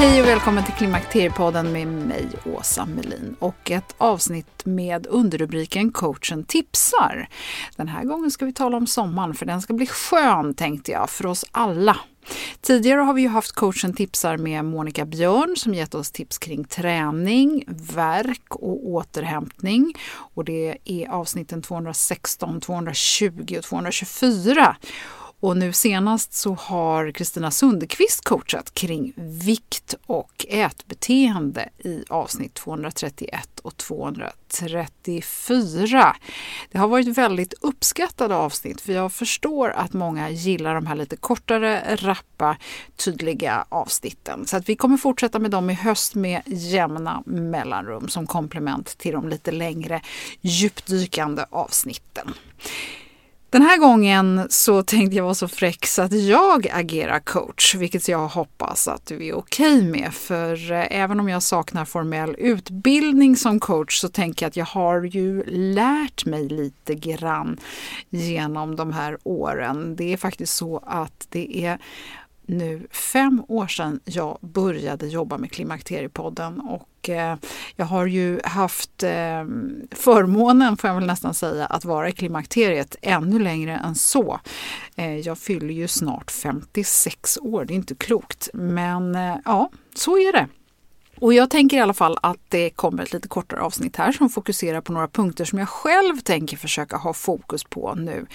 Hej och välkommen till Klimakteriepodden med mig, Åsa Melin och ett avsnitt med underrubriken Coachen tipsar. Den här gången ska vi tala om sommaren för den ska bli skön tänkte jag för oss alla. Tidigare har vi ju haft coachen tipsar med Monica Björn som gett oss tips kring träning, verk och återhämtning. Och det är avsnitten 216, 220 och 224. Och nu senast så har Kristina Sundqvist coachat kring vikt och ätbeteende i avsnitt 231 och 234. Det har varit väldigt uppskattade avsnitt för jag förstår att många gillar de här lite kortare, rappa, tydliga avsnitten. Så att vi kommer fortsätta med dem i höst med jämna mellanrum som komplement till de lite längre djupdykande avsnitten. Den här gången så tänkte jag vara så fräck så att jag agerar coach, vilket jag hoppas att du är okej okay med. För eh, även om jag saknar formell utbildning som coach så tänker jag att jag har ju lärt mig lite grann genom de här åren. Det är faktiskt så att det är nu fem år sedan jag började jobba med Klimakteriepodden och eh, jag har ju haft eh, förmånen, får jag väl nästan säga, att vara i klimakteriet ännu längre än så. Eh, jag fyller ju snart 56 år, det är inte klokt, men ja, så är det. Och jag tänker i alla fall att det kommer ett lite kortare avsnitt här som fokuserar på några punkter som jag själv tänker försöka ha fokus på nu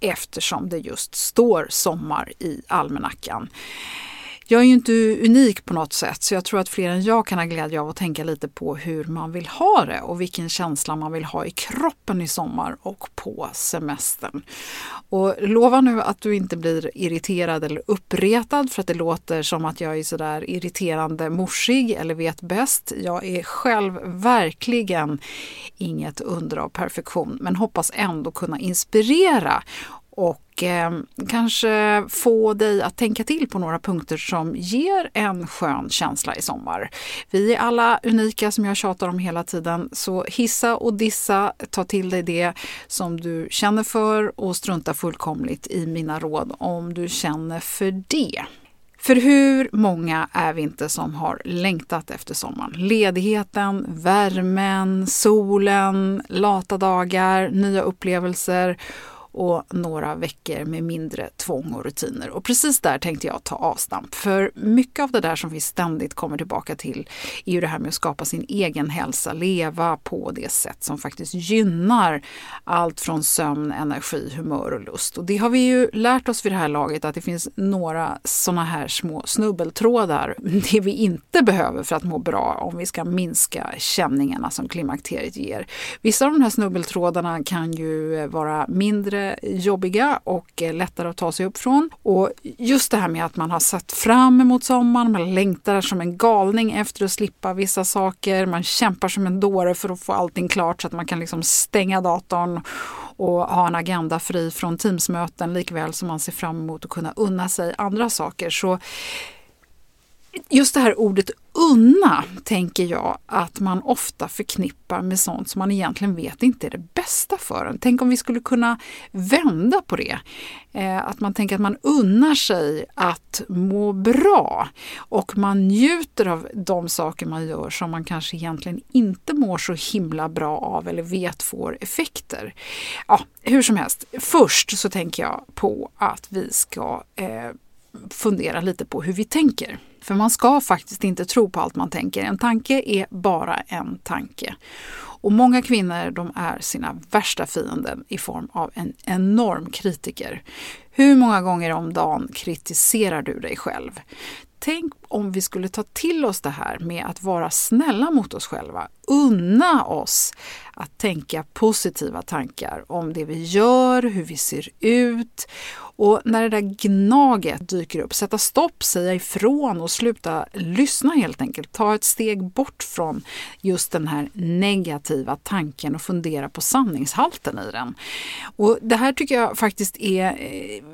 eftersom det just står sommar i almanackan. Jag är ju inte unik på något sätt så jag tror att fler än jag kan ha glädje av att tänka lite på hur man vill ha det och vilken känsla man vill ha i kroppen i sommar och på semestern. Och lova nu att du inte blir irriterad eller uppretad för att det låter som att jag är sådär irriterande morsig eller vet bäst. Jag är själv verkligen inget under av perfektion men hoppas ändå kunna inspirera och eh, kanske få dig att tänka till på några punkter som ger en skön känsla i sommar. Vi är alla unika som jag tjatar om hela tiden, så hissa och dissa, ta till dig det som du känner för och strunta fullkomligt i mina råd om du känner för det. För hur många är vi inte som har längtat efter sommaren? Ledigheten, värmen, solen, lata dagar, nya upplevelser och några veckor med mindre tvång och rutiner. Och precis där tänkte jag ta avstamp. För mycket av det där som vi ständigt kommer tillbaka till är ju det här med att skapa sin egen hälsa, leva på det sätt som faktiskt gynnar allt från sömn, energi, humör och lust. Och det har vi ju lärt oss vid det här laget att det finns några sådana här små snubbeltrådar, det vi inte behöver för att må bra om vi ska minska känningarna som klimakteriet ger. Vissa av de här snubbeltrådarna kan ju vara mindre jobbiga och eh, lättare att ta sig upp från. Och just det här med att man har sett fram emot sommaren, man längtar som en galning efter att slippa vissa saker, man kämpar som en dåre för att få allting klart så att man kan liksom stänga datorn och ha en agenda fri från Teamsmöten likväl som man ser fram emot att kunna unna sig andra saker. Så just det här ordet unna tänker jag att man ofta förknippar med sånt som man egentligen vet inte är det bästa för en. Tänk om vi skulle kunna vända på det. Eh, att man tänker att man unnar sig att må bra och man njuter av de saker man gör som man kanske egentligen inte mår så himla bra av eller vet får effekter. Ja, hur som helst, först så tänker jag på att vi ska eh, fundera lite på hur vi tänker. För man ska faktiskt inte tro på allt man tänker. En tanke är bara en tanke. Och många kvinnor de är sina värsta fiender i form av en enorm kritiker. Hur många gånger om dagen kritiserar du dig själv? Tänk om vi skulle ta till oss det här med att vara snälla mot oss själva. Unna oss att tänka positiva tankar om det vi gör, hur vi ser ut och när det där gnaget dyker upp, sätta stopp, säga ifrån och sluta lyssna helt enkelt. Ta ett steg bort från just den här negativa tanken och fundera på sanningshalten i den. Och Det här tycker jag faktiskt är eh,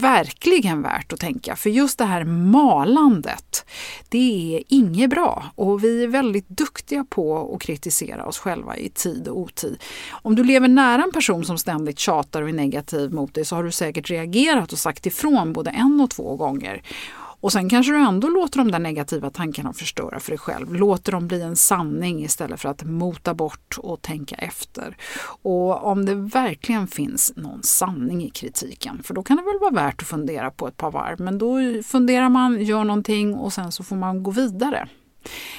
verkligen värt att tänka, för just det här malandet, det är inget bra och vi är väldigt duktiga på att kritisera oss själva i tid och otid. Om du lever nära en person som ständigt tjatar och är negativ mot dig så har du säkert reagerat och sagt ifrån både en och två gånger. Och sen kanske du ändå låter de där negativa tankarna förstöra för dig själv. Låter dem bli en sanning istället för att mota bort och tänka efter. Och om det verkligen finns någon sanning i kritiken, för då kan det väl vara värt att fundera på ett par varv. Men då funderar man, gör någonting och sen så får man gå vidare.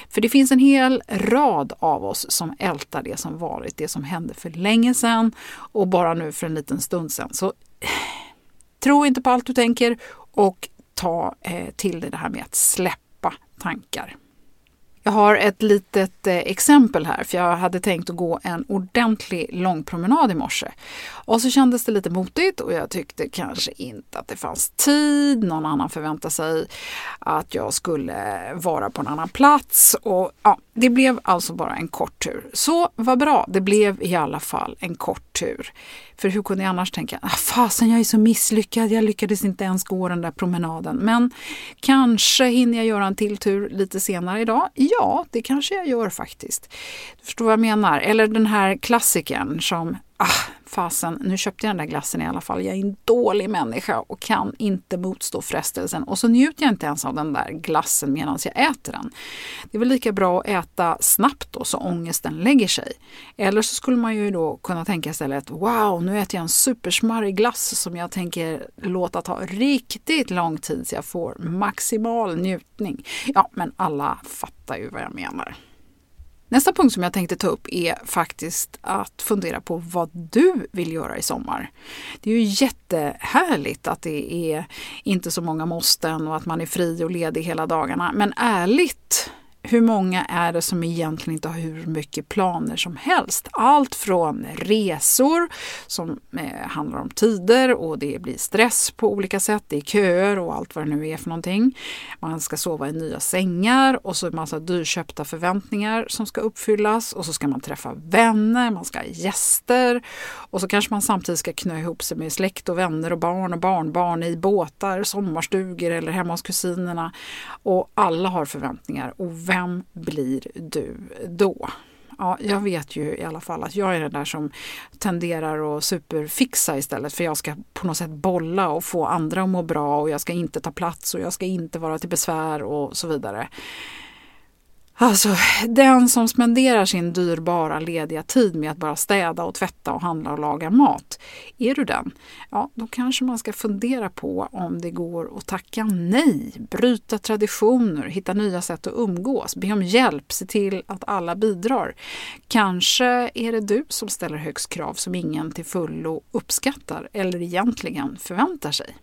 För det finns en hel rad av oss som ältar det som varit, det som hände för länge sedan och bara nu för en liten stund sedan. Så tro inte på allt du tänker och ta eh, till dig det här med att släppa tankar. Jag har ett litet eh, exempel här, för jag hade tänkt att gå en ordentlig lång promenad i morse. Och så kändes det lite motigt och jag tyckte kanske inte att det fanns tid. Någon annan förväntade sig att jag skulle vara på en annan plats. Och ja, Det blev alltså bara en kort tur. Så vad bra, det blev i alla fall en kort tur. För hur kunde jag annars tänka, ah, fasen jag är så misslyckad, jag lyckades inte ens gå den där promenaden. Men kanske hinner jag göra en till tur lite senare idag? Ja, det kanske jag gör faktiskt. Du förstår vad jag menar? Eller den här klassikern som ah, fasen, nu köpte jag den där glassen i alla fall. Jag är en dålig människa och kan inte motstå frestelsen. Och så njuter jag inte ens av den där glassen medan jag äter den. Det är väl lika bra att äta snabbt då så ångesten lägger sig. Eller så skulle man ju då kunna tänka istället, wow, nu äter jag en supersmarrig glass som jag tänker låta ta riktigt lång tid så jag får maximal njutning. Ja, men alla fattar ju vad jag menar. Nästa punkt som jag tänkte ta upp är faktiskt att fundera på vad du vill göra i sommar. Det är ju jättehärligt att det är inte så många måsten och att man är fri och ledig hela dagarna. Men ärligt hur många är det som egentligen inte har hur mycket planer som helst? Allt från resor som eh, handlar om tider och det blir stress på olika sätt. Det är köer och allt vad det nu är för någonting. Man ska sova i nya sängar och så en massa dyrköpta förväntningar som ska uppfyllas och så ska man träffa vänner, man ska ha gäster och så kanske man samtidigt ska knö ihop sig med släkt och vänner och barn och barnbarn i båtar, sommarstugor eller hemma hos kusinerna. Och alla har förväntningar och vem blir du då? Ja, jag vet ju i alla fall att jag är den där som tenderar att superfixa istället för jag ska på något sätt bolla och få andra att må bra och jag ska inte ta plats och jag ska inte vara till besvär och så vidare. Alltså, den som spenderar sin dyrbara lediga tid med att bara städa och tvätta och handla och laga mat. Är du den? Ja, då kanske man ska fundera på om det går att tacka nej, bryta traditioner, hitta nya sätt att umgås, be om hjälp, se till att alla bidrar. Kanske är det du som ställer högst krav som ingen till fullo uppskattar eller egentligen förväntar sig.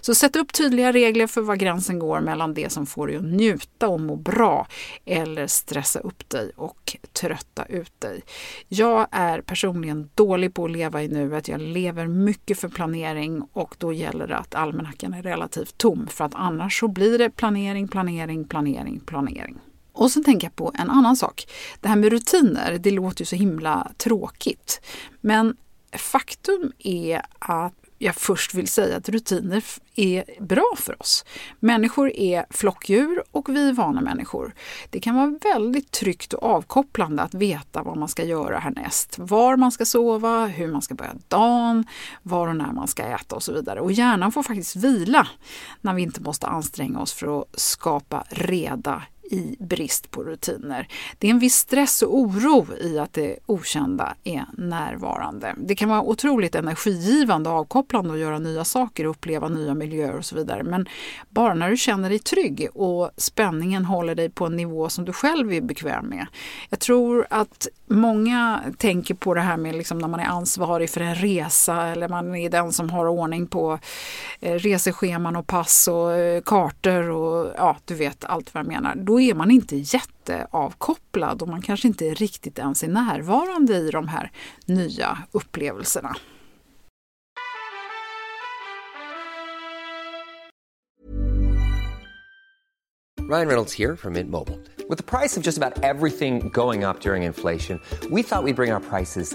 Så sätt upp tydliga regler för var gränsen går mellan det som får dig att njuta och må bra eller stressa upp dig och trötta ut dig. Jag är personligen dålig på att leva i nuet. Jag lever mycket för planering och då gäller det att almanackan är relativt tom för att annars så blir det planering, planering, planering, planering. Och så tänker jag på en annan sak. Det här med rutiner, det låter ju så himla tråkigt. Men faktum är att jag först vill säga att rutiner är bra för oss. Människor är flockdjur och vi är vana människor. Det kan vara väldigt tryggt och avkopplande att veta vad man ska göra härnäst. Var man ska sova, hur man ska börja dagen, var och när man ska äta och så vidare. Och hjärnan får faktiskt vila när vi inte måste anstränga oss för att skapa reda i brist på rutiner. Det är en viss stress och oro i att det okända är närvarande. Det kan vara otroligt energigivande och avkopplande att göra nya saker och uppleva nya miljöer och så vidare. Men bara när du känner dig trygg och spänningen håller dig på en nivå som du själv är bekväm med. Jag tror att många tänker på det här med liksom när man är ansvarig för en resa eller man är den som har ordning på eh, resescheman och pass och eh, kartor och ja, du vet allt vad jag menar. Då är man inte jätteavkopplad och man kanske inte riktigt ens är närvarande i de här nya upplevelserna. Ryan Reynolds here from Mint Mobile. With the price of just about everything going up during inflation, we thought we'd bring our prices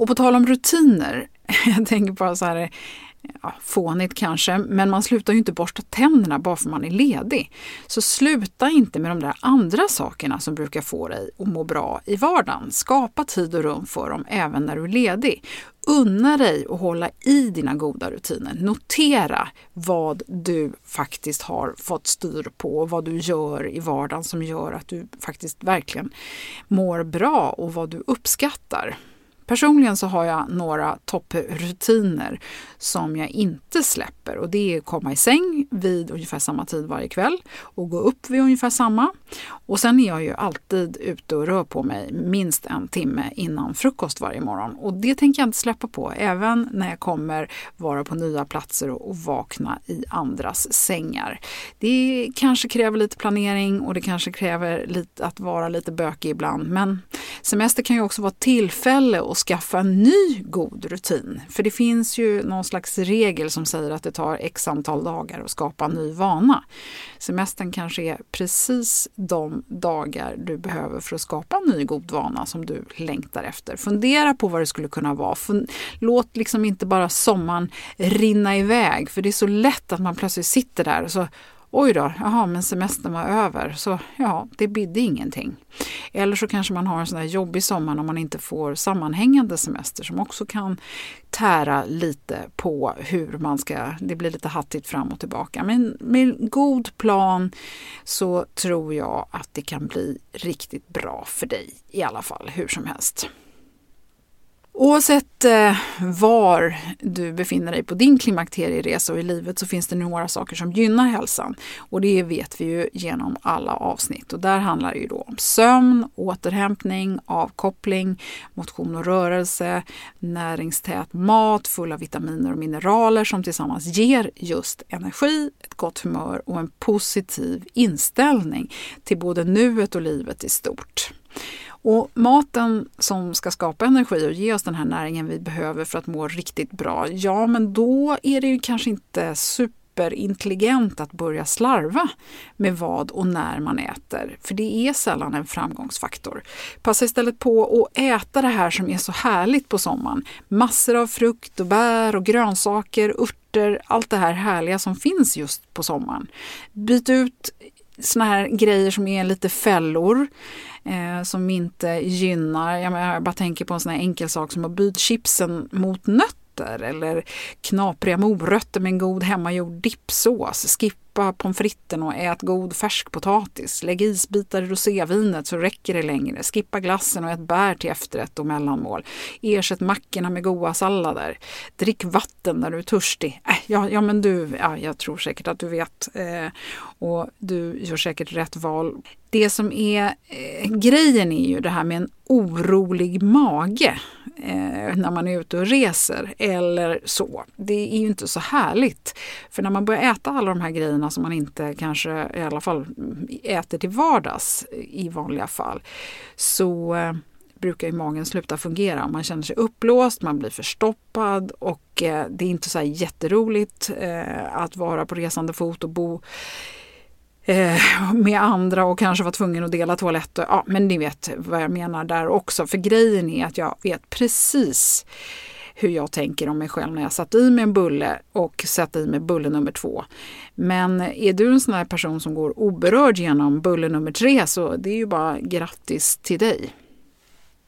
Och på tal om rutiner, jag tänker bara så här, ja, fånigt kanske, men man slutar ju inte borsta tänderna bara för man är ledig. Så sluta inte med de där andra sakerna som brukar få dig att må bra i vardagen. Skapa tid och rum för dem även när du är ledig. Unna dig att hålla i dina goda rutiner. Notera vad du faktiskt har fått styr på och vad du gör i vardagen som gör att du faktiskt verkligen mår bra och vad du uppskattar. Personligen så har jag några topprutiner som jag inte släpper och det är att komma i säng vid ungefär samma tid varje kväll och gå upp vid ungefär samma. Och sen är jag ju alltid ute och rör på mig minst en timme innan frukost varje morgon och det tänker jag inte släppa på även när jag kommer vara på nya platser och vakna i andras sängar. Det kanske kräver lite planering och det kanske kräver lite, att vara lite bökig ibland men semester kan ju också vara tillfälle att skaffa en ny god rutin. För det finns ju någon slags regel som säger att det tar x antal dagar att skapa en ny vana. Semestern kanske är precis de dagar du behöver för att skapa en ny god vana som du längtar efter. Fundera på vad det skulle kunna vara. Låt liksom inte bara sommaren rinna iväg för det är så lätt att man plötsligt sitter där och så oj då, jaha, men semestern var över, så ja, det bidde ingenting. Eller så kanske man har en sån där jobbig sommar när man inte får sammanhängande semester som också kan tära lite på hur man ska, det blir lite hattigt fram och tillbaka. Men med god plan så tror jag att det kan bli riktigt bra för dig i alla fall, hur som helst. Oavsett eh, var du befinner dig på din klimakterieresa och i livet så finns det några saker som gynnar hälsan. Och det vet vi ju genom alla avsnitt. Och där handlar det ju då om sömn, återhämtning, avkoppling, motion och rörelse, näringstät mat full av vitaminer och mineraler som tillsammans ger just energi, ett gott humör och en positiv inställning till både nuet och livet i stort. Och maten som ska skapa energi och ge oss den här näringen vi behöver för att må riktigt bra, ja men då är det ju kanske inte superintelligent att börja slarva med vad och när man äter. För det är sällan en framgångsfaktor. Passa istället på att äta det här som är så härligt på sommaren. Massor av frukt och bär och grönsaker, örter, allt det här härliga som finns just på sommaren. Byt ut såna här grejer som är lite fällor eh, som inte gynnar, jag, menar, jag bara tänker på en sån här enkel sak som att byta chipsen mot nötter eller knapriga morötter med en god hemmagjord dippsås. Skippa pommes fritesen och ät god färsk potatis. Lägg isbitar i rosévinet så räcker det längre. Skippa glassen och ät bär till efterrätt och mellanmål. Ersätt mackorna med goda sallader. Drick vatten när du är törstig. Äh, ja, ja, men du, ja, jag tror säkert att du vet. Eh, och du gör säkert rätt val. Det som är eh, grejen är ju det här med en orolig mage eh, när man är ute och reser eller så. Det är ju inte så härligt. För när man börjar äta alla de här grejerna som man inte kanske i alla fall äter till vardags i vanliga fall så eh, brukar ju magen sluta fungera. Man känner sig uppblåst, man blir förstoppad och eh, det är inte så här jätteroligt eh, att vara på resande fot och bo med andra och kanske var tvungen att dela toalett. Ja, men ni vet vad jag menar där också. För grejen är att jag vet precis hur jag tänker om mig själv när jag satt i mig en bulle och satt i mig bulle nummer två. Men är du en sån här person som går oberörd genom bulle nummer tre så det är ju bara grattis till dig.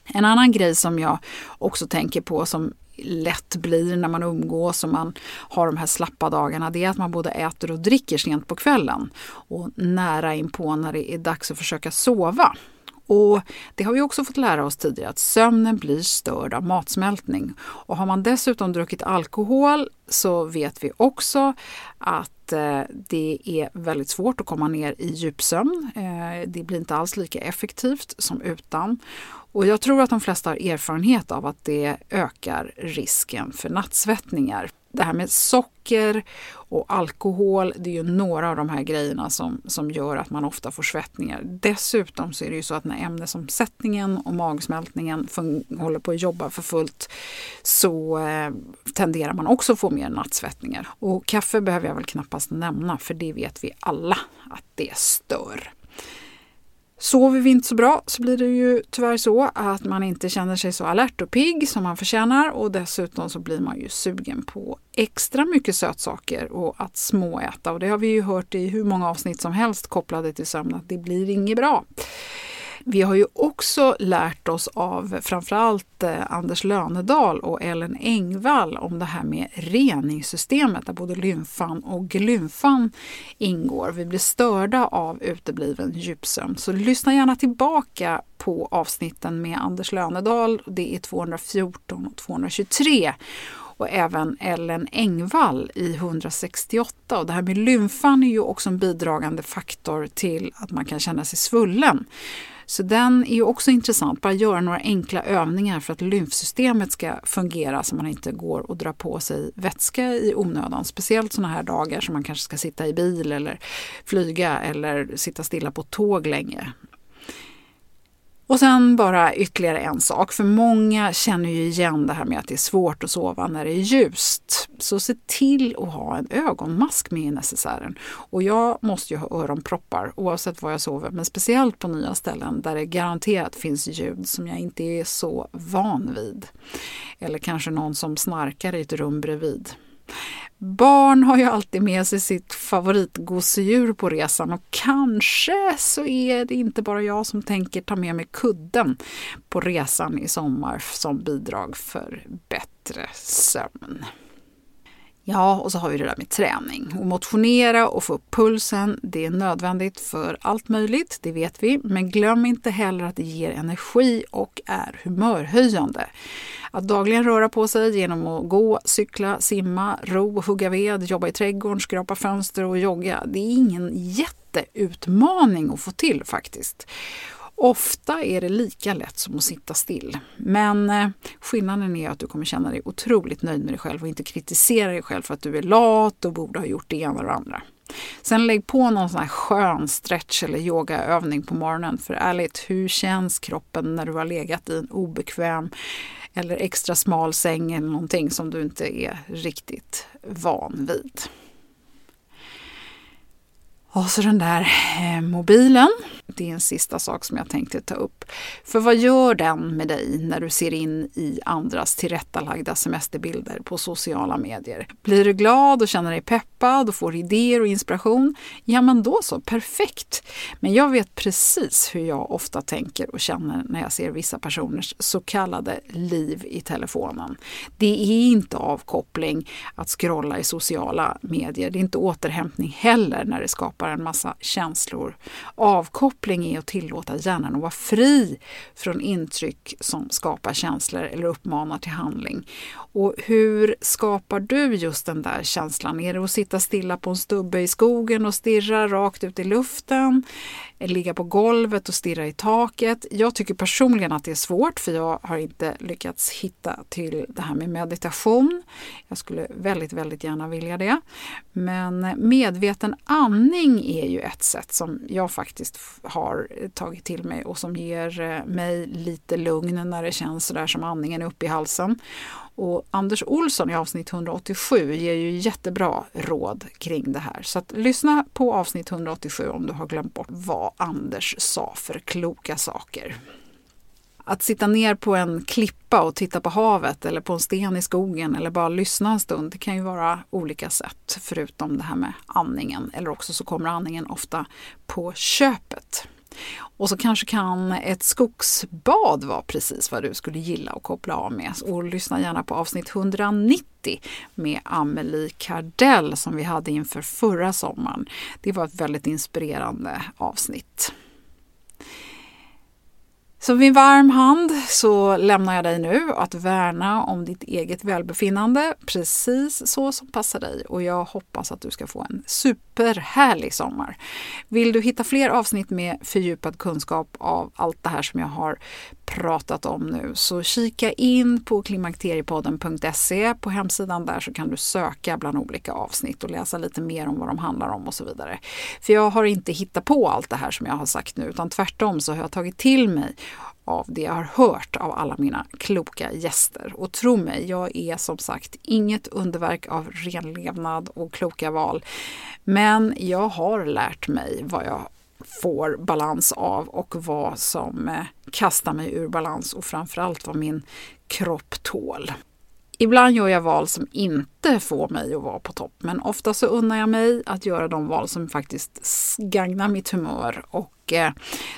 En annan grej som jag också tänker på som lätt blir när man umgås och man har de här slappa dagarna det är att man både äter och dricker sent på kvällen och nära inpå när det är dags att försöka sova. Och Det har vi också fått lära oss tidigare att sömnen blir störd av matsmältning. Och har man dessutom druckit alkohol så vet vi också att eh, det är väldigt svårt att komma ner i djupsömn. Eh, det blir inte alls lika effektivt som utan. Och jag tror att de flesta har erfarenhet av att det ökar risken för nattsvettningar. Det här med socker och alkohol, det är ju några av de här grejerna som, som gör att man ofta får svettningar. Dessutom så är det ju så att när ämnesomsättningen och magsmältningen håller på att jobba för fullt så eh, tenderar man också få mer nattsvettningar. Och kaffe behöver jag väl knappast nämna för det vet vi alla att det stör. Sover vi inte så bra så blir det ju tyvärr så att man inte känner sig så alert och pigg som man förtjänar och dessutom så blir man ju sugen på extra mycket sötsaker och att småäta och det har vi ju hört i hur många avsnitt som helst kopplade till sömn att det blir inget bra. Vi har ju också lärt oss av framförallt eh, Anders Lönedal och Ellen Engvall om det här med reningssystemet där både lymfan och glymfan ingår. Vi blir störda av utebliven djupsömn. Så lyssna gärna tillbaka på avsnitten med Anders Lönedal. Det är 214 och 223 och även Ellen Engvall i 168. Och det här med lymfan är ju också en bidragande faktor till att man kan känna sig svullen. Så den är ju också intressant. Bara göra några enkla övningar för att lymfsystemet ska fungera så man inte går och drar på sig vätska i onödan. Speciellt sådana här dagar som man kanske ska sitta i bil eller flyga eller sitta stilla på tåg länge. Och sen bara ytterligare en sak, för många känner ju igen det här med att det är svårt att sova när det är ljust. Så se till att ha en ögonmask med i necessären. Och jag måste ju ha öronproppar oavsett var jag sover, men speciellt på nya ställen där det garanterat finns ljud som jag inte är så van vid. Eller kanske någon som snarkar i ett rum bredvid. Barn har ju alltid med sig sitt favoritgosedjur på resan och kanske så är det inte bara jag som tänker ta med mig kudden på resan i sommar som bidrag för bättre sömn. Ja, och så har vi det där med träning. Och motionera och få upp pulsen, det är nödvändigt för allt möjligt, det vet vi. Men glöm inte heller att det ger energi och är humörhöjande. Att dagligen röra på sig genom att gå, cykla, simma, ro, hugga ved, jobba i trädgården, skrapa fönster och jogga, det är ingen jätteutmaning att få till faktiskt. Ofta är det lika lätt som att sitta still. Men eh, skillnaden är att du kommer känna dig otroligt nöjd med dig själv och inte kritisera dig själv för att du är lat och borde ha gjort det ena och det andra. Sen lägg på någon sån här skön stretch eller yogaövning på morgonen. För ärligt, hur känns kroppen när du har legat i en obekväm eller extra smal säng eller någonting som du inte är riktigt van vid? Och så den där eh, mobilen. Det är en sista sak som jag tänkte ta upp. För vad gör den med dig när du ser in i andras tillrättalagda semesterbilder på sociala medier? Blir du glad och känner dig peppad och får idéer och inspiration? Ja, men då så, perfekt! Men jag vet precis hur jag ofta tänker och känner när jag ser vissa personers så kallade liv i telefonen. Det är inte avkoppling att scrolla i sociala medier. Det är inte återhämtning heller när det skapar en massa känslor. Avkoppling är att tillåta hjärnan att vara fri från intryck som skapar känslor eller uppmanar till handling. Och hur skapar du just den där känslan? Är det att sitta stilla på en stubbe i skogen och stirra rakt ut i luften? Ligga på golvet och stirra i taket. Jag tycker personligen att det är svårt för jag har inte lyckats hitta till det här med meditation. Jag skulle väldigt, väldigt gärna vilja det. Men medveten andning är ju ett sätt som jag faktiskt har tagit till mig och som ger eh, mig lite lugn när det känns sådär som andningen är uppe i halsen. Och Anders Olsson i avsnitt 187 ger ju jättebra råd kring det här. Så att lyssna på avsnitt 187 om du har glömt bort vad Anders sa för kloka saker. Att sitta ner på en klippa och titta på havet eller på en sten i skogen eller bara lyssna en stund, det kan ju vara olika sätt förutom det här med andningen. Eller också så kommer andningen ofta på köpet. Och så kanske kan ett skogsbad vara precis vad du skulle gilla att koppla av med. Och lyssna gärna på avsnitt 190 med Amelie Kardell som vi hade inför förra sommaren. Det var ett väldigt inspirerande avsnitt. Så vid varm hand så lämnar jag dig nu att värna om ditt eget välbefinnande precis så som passar dig och jag hoppas att du ska få en superhärlig sommar. Vill du hitta fler avsnitt med fördjupad kunskap av allt det här som jag har pratat om nu så kika in på klimakteriepodden.se. På hemsidan där så kan du söka bland olika avsnitt och läsa lite mer om vad de handlar om och så vidare. För jag har inte hittat på allt det här som jag har sagt nu utan tvärtom så har jag tagit till mig av det jag har hört av alla mina kloka gäster. Och tro mig, jag är som sagt inget underverk av renlevnad och kloka val. Men jag har lärt mig vad jag får balans av och vad som eh, kastar mig ur balans och framförallt vad min kropp tål. Ibland gör jag val som inte får mig att vara på topp men ofta så unnar jag mig att göra de val som faktiskt gagnar mitt humör och eh,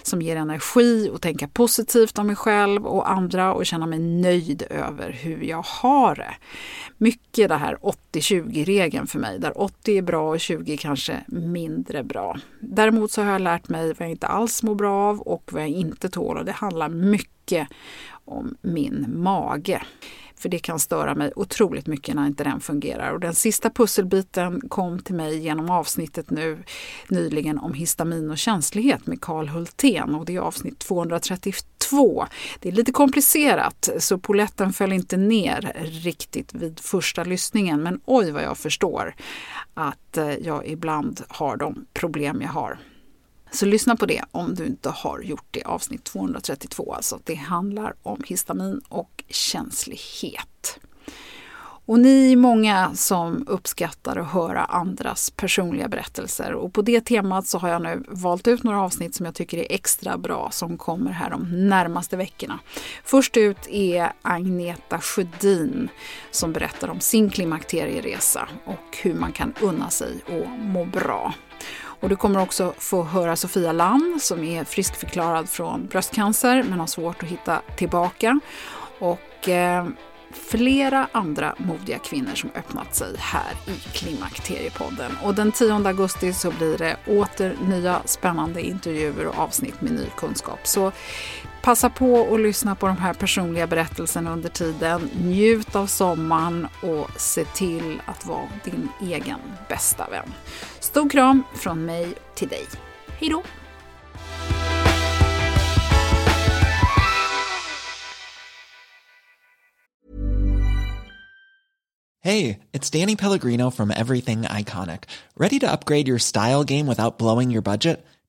som ger energi och tänka positivt om mig själv och andra och känna mig nöjd över hur jag har det. Mycket det här 80-20-regeln för mig där 80 är bra och 20 kanske mindre bra. Däremot så har jag lärt mig vad jag inte alls mår bra av och vad jag inte tål och det handlar mycket om min mage. För det kan störa mig otroligt mycket när inte den fungerar. Och den sista pusselbiten kom till mig genom avsnittet nu nyligen om histamin och känslighet med Karl Hultén och det är avsnitt 232. Det är lite komplicerat så poletten föll inte ner riktigt vid första lyssningen men oj vad jag förstår att eh, jag ibland har de problem jag har. Så lyssna på det om du inte har gjort det. Avsnitt 232 alltså. Det handlar om histamin och känslighet. Och ni är många som uppskattar att höra andras personliga berättelser och på det temat så har jag nu valt ut några avsnitt som jag tycker är extra bra som kommer här de närmaste veckorna. Först ut är Agneta Sjödin som berättar om sin klimakterieresa och hur man kan unna sig och må bra. Och du kommer också få höra Sofia Lann, som är friskförklarad från bröstcancer men har svårt att hitta tillbaka. Och eh, flera andra modiga kvinnor som öppnat sig här i Klimakteriepodden. Och den 10 augusti så blir det åter nya spännande intervjuer och avsnitt med ny kunskap. Så passa på att lyssna på de här personliga berättelserna under tiden. Njut av sommaren och se till att vara din egen bästa vän. Stor kram från mig till dig. Hej då! Hej, det är Danny Pellegrino from Everything Iconic. Ready to upgrade your style game without blowing your budget?